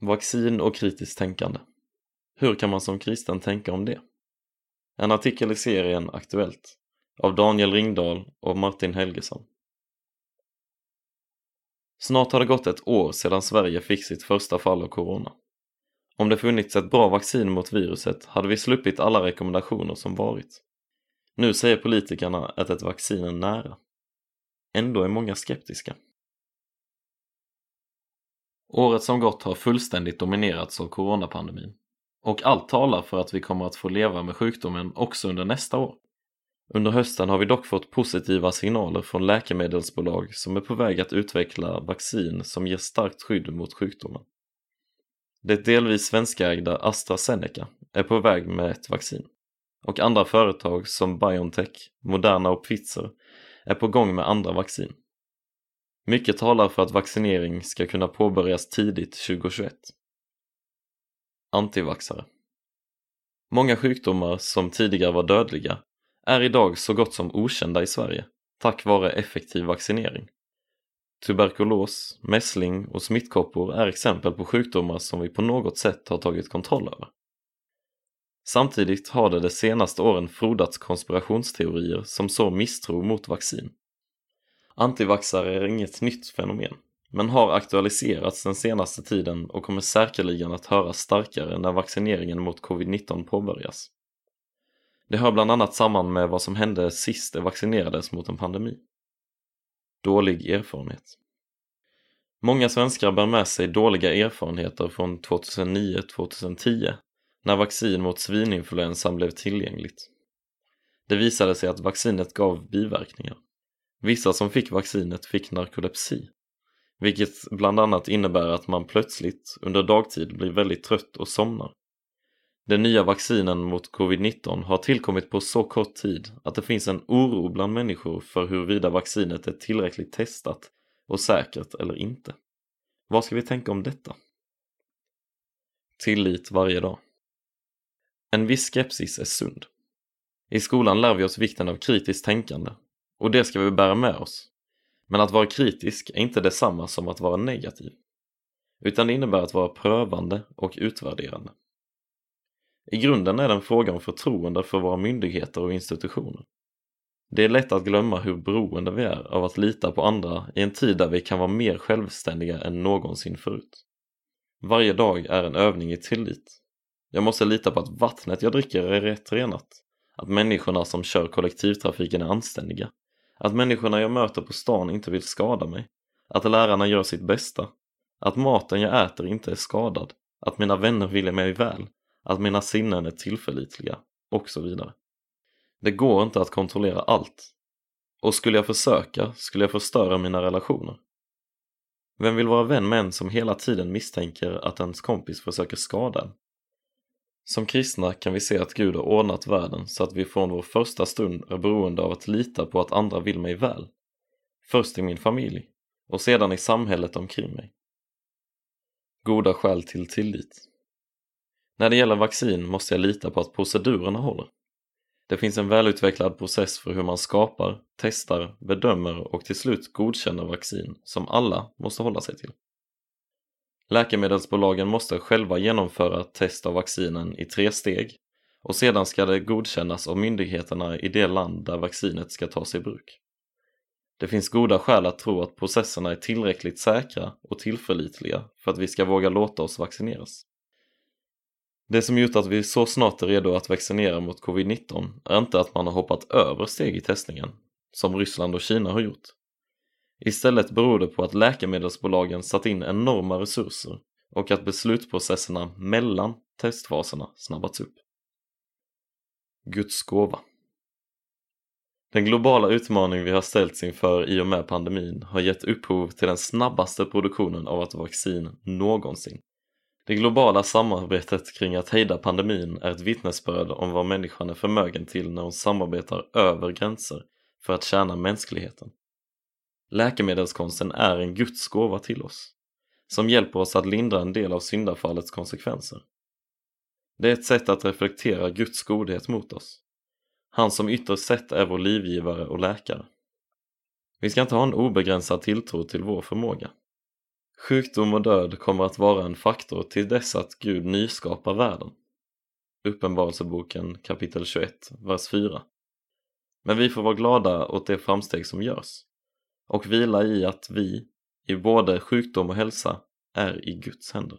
Vaccin och kritiskt tänkande. Hur kan man som kristen tänka om det? En artikel i serien Aktuellt av Daniel Ringdahl och Martin Helgesson. Snart har det gått ett år sedan Sverige fick sitt första fall av corona. Om det funnits ett bra vaccin mot viruset hade vi sluppit alla rekommendationer som varit. Nu säger politikerna att ett vaccin är nära. Ändå är många skeptiska. Året som gått har fullständigt dominerats av coronapandemin. Och allt talar för att vi kommer att få leva med sjukdomen också under nästa år. Under hösten har vi dock fått positiva signaler från läkemedelsbolag som är på väg att utveckla vaccin som ger starkt skydd mot sjukdomen. Det delvis svenskägda AstraZeneca är på väg med ett vaccin och andra företag som Biontech, Moderna och Pfizer är på gång med andra vaccin. Mycket talar för att vaccinering ska kunna påbörjas tidigt 2021. Antivaxare Många sjukdomar som tidigare var dödliga är idag så gott som okända i Sverige tack vare effektiv vaccinering. Tuberkulos, mässling och smittkoppor är exempel på sjukdomar som vi på något sätt har tagit kontroll över. Samtidigt har det de senaste åren frodats konspirationsteorier som så misstro mot vaccin. Antivaxare är inget nytt fenomen, men har aktualiserats den senaste tiden och kommer säkerligen att höras starkare när vaccineringen mot covid-19 påbörjas. Det hör bland annat samman med vad som hände sist det vaccinerades mot en pandemi. Dålig erfarenhet. Många svenskar bär med sig dåliga erfarenheter från 2009-2010 när vaccin mot svininfluensan blev tillgängligt. Det visade sig att vaccinet gav biverkningar. Vissa som fick vaccinet fick narkolepsi, vilket bland annat innebär att man plötsligt under dagtid blir väldigt trött och somnar. Den nya vaccinen mot covid-19 har tillkommit på så kort tid att det finns en oro bland människor för huruvida vaccinet är tillräckligt testat och säkert eller inte. Vad ska vi tänka om detta? Tillit varje dag. En viss skepsis är sund. I skolan lär vi oss vikten av kritiskt tänkande och det ska vi bära med oss. Men att vara kritisk är inte detsamma som att vara negativ. Utan det innebär att vara prövande och utvärderande. I grunden är det en fråga om förtroende för våra myndigheter och institutioner. Det är lätt att glömma hur beroende vi är av att lita på andra i en tid där vi kan vara mer självständiga än någonsin förut. Varje dag är en övning i tillit. Jag måste lita på att vattnet jag dricker är rätt renat, att människorna som kör kollektivtrafiken är anständiga, att människorna jag möter på stan inte vill skada mig, att lärarna gör sitt bästa, att maten jag äter inte är skadad, att mina vänner vill mig väl, att mina sinnen är tillförlitliga och så vidare. Det går inte att kontrollera allt. Och skulle jag försöka skulle jag förstöra mina relationer. Vem vill vara vän med en som hela tiden misstänker att ens kompis försöker skada en? Som kristna kan vi se att Gud har ordnat världen så att vi från vår första stund är beroende av att lita på att andra vill mig väl. Först i min familj och sedan i samhället omkring mig. Goda skäl till tillit. När det gäller vaccin måste jag lita på att procedurerna håller. Det finns en välutvecklad process för hur man skapar, testar, bedömer och till slut godkänner vaccin som alla måste hålla sig till. Läkemedelsbolagen måste själva genomföra test av vaccinen i tre steg och sedan ska det godkännas av myndigheterna i det land där vaccinet ska tas i bruk. Det finns goda skäl att tro att processerna är tillräckligt säkra och tillförlitliga för att vi ska våga låta oss vaccineras. Det som gjort att vi så snart är redo att vaccinera mot covid-19 är inte att man har hoppat över steg i testningen, som Ryssland och Kina har gjort. Istället beror det på att läkemedelsbolagen satt in enorma resurser och att beslutsprocesserna mellan testfaserna snabbats upp. Guds gåva Den globala utmaning vi har ställts inför i och med pandemin har gett upphov till den snabbaste produktionen av ett vaccin någonsin. Det globala samarbetet kring att hejda pandemin är ett vittnesbörd om vad människan är förmögen till när hon samarbetar över gränser för att tjäna mänskligheten. Läkemedelskonsten är en Guds gåva till oss, som hjälper oss att lindra en del av syndafallets konsekvenser. Det är ett sätt att reflektera Guds godhet mot oss. Han som ytterst sett är vår livgivare och läkare. Vi ska inte ha en obegränsad tilltro till vår förmåga. Sjukdom och död kommer att vara en faktor till dess att Gud nyskapar världen. Uppenbarelseboken kapitel 21, vers 4. Men vi får vara glada åt de framsteg som görs och vila i att vi, i både sjukdom och hälsa, är i Guds händer.